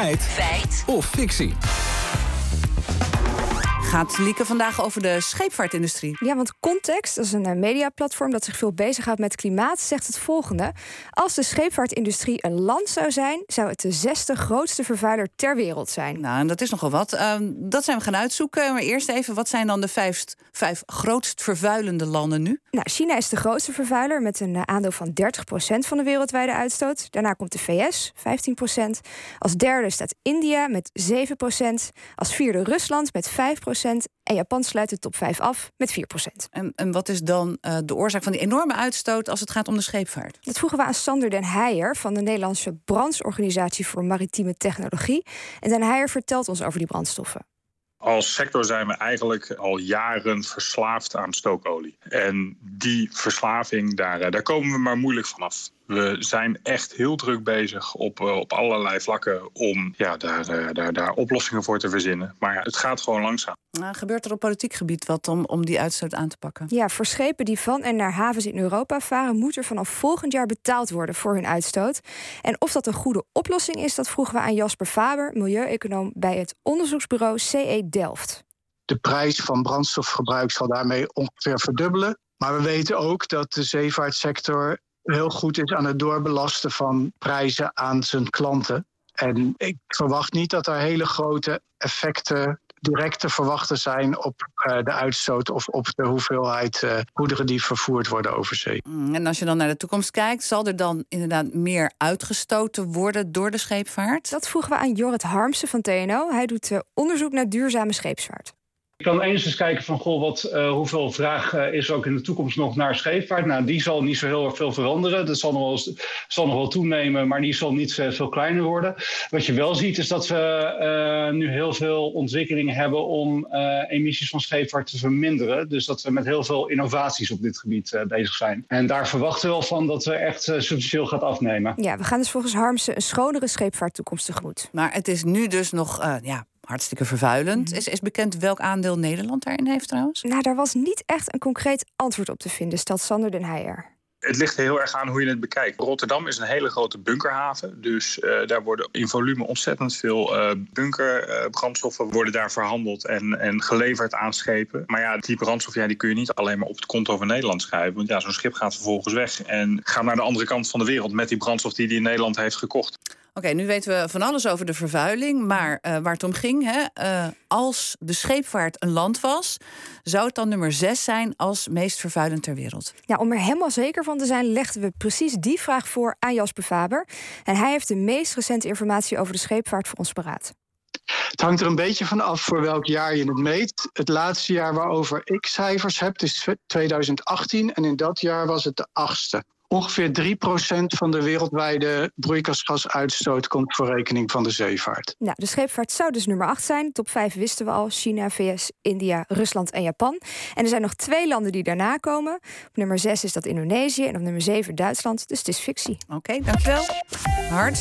Feit. Feit. Of fictie gaat Lieke vandaag over de scheepvaartindustrie. Ja, want Context, dat is een eh, mediaplatform dat zich veel bezighoudt met klimaat, zegt het volgende. Als de scheepvaartindustrie een land zou zijn, zou het de zesde grootste vervuiler ter wereld zijn. Nou, en dat is nogal wat. Uh, dat zijn we gaan uitzoeken. Maar eerst even, wat zijn dan de vijf, vijf grootst vervuilende landen nu? Nou, China is de grootste vervuiler met een eh, aandeel van 30% van de wereldwijde uitstoot. Daarna komt de VS, 15%. Als derde staat India met 7%. Als vierde Rusland met 5%. En Japan sluit de top 5 af met 4 En, en wat is dan uh, de oorzaak van die enorme uitstoot als het gaat om de scheepvaart? Dat vroegen we aan Sander den Heijer van de Nederlandse Brandsorganisatie voor Maritieme Technologie. En den Heijer vertelt ons over die brandstoffen. Als sector zijn we eigenlijk al jaren verslaafd aan stookolie. En die verslaving, daar, eh, daar komen we maar moeilijk vanaf. We zijn echt heel druk bezig op, eh, op allerlei vlakken om ja, daar, eh, daar, daar oplossingen voor te verzinnen. Maar het gaat gewoon langzaam. Nou, gebeurt er op politiek gebied wat om, om die uitstoot aan te pakken? Ja, voor schepen die van en naar havens in Europa varen, moet er vanaf volgend jaar betaald worden voor hun uitstoot. En of dat een goede oplossing is, dat vroegen we aan Jasper Faber, milieueconoom bij het onderzoeksbureau CE Delft. De prijs van brandstofgebruik zal daarmee ongeveer verdubbelen. Maar we weten ook dat de zeevaartsector heel goed is aan het doorbelasten van prijzen aan zijn klanten. En ik verwacht niet dat er hele grote effecten direct te verwachten zijn op uh, de uitstoot of op de hoeveelheid uh, goederen die vervoerd worden over zee. Mm, en als je dan naar de toekomst kijkt, zal er dan inderdaad meer uitgestoten worden door de scheepvaart? Dat vroegen we aan Jorrit Harmsen van TNO. Hij doet uh, onderzoek naar duurzame scheepvaart. Je kan eens kijken van goh, wat, uh, hoeveel vraag uh, is er ook in de toekomst nog naar scheepvaart. Nou, die zal niet zo heel erg veel veranderen. Dat zal nog wel, zal nog wel toenemen, maar die zal niet veel kleiner worden. Wat je wel ziet is dat we uh, nu heel veel ontwikkelingen hebben om emissies van scheepvaart te verminderen. Dus dat we met heel veel innovaties op dit gebied bezig zijn. En daar verwachten we wel van dat we echt substantieel gaat afnemen. Ja, we gaan dus volgens Harmsen een schonere scheepvaarttoekomst tegemoet. Maar het is nu dus nog ja, hartstikke vervuilend. Mhm. Is, is bekend welk aandeel Nederland daarin heeft trouwens? Nou, daar was niet echt een concreet antwoord op te vinden, stelt Sander den Heijer. Het ligt heel erg aan hoe je het bekijkt. Rotterdam is een hele grote bunkerhaven. Dus uh, daar worden in volume ontzettend veel uh, bunkerbrandstoffen uh, worden daar verhandeld en, en geleverd aan schepen. Maar ja, die brandstof ja, die kun je niet alleen maar op het konto van Nederland schrijven. Want ja, zo'n schip gaat vervolgens weg en gaat naar de andere kant van de wereld met die brandstof die hij in Nederland heeft gekocht. Oké, nu weten we van alles over de vervuiling. Maar uh, waar het om ging, hè, uh, als de scheepvaart een land was, zou het dan nummer 6 zijn als meest vervuilend ter wereld? Ja, om er helemaal zeker van te zijn, legden we precies die vraag voor aan Jasper Faber. En hij heeft de meest recente informatie over de scheepvaart voor ons paraat. Het hangt er een beetje van af voor welk jaar je het meet. Het laatste jaar waarover ik cijfers heb, is 2018. En in dat jaar was het de achtste. Ongeveer 3% van de wereldwijde broeikasgasuitstoot komt voor rekening van de zeevaart. Nou, de scheepvaart zou dus nummer 8 zijn. Top 5 wisten we al: China, VS, India, Rusland en Japan. En er zijn nog twee landen die daarna komen. Op nummer 6 is dat Indonesië en op nummer 7 Duitsland. Dus het is fictie. Oké, okay, dankjewel. Hartstikke.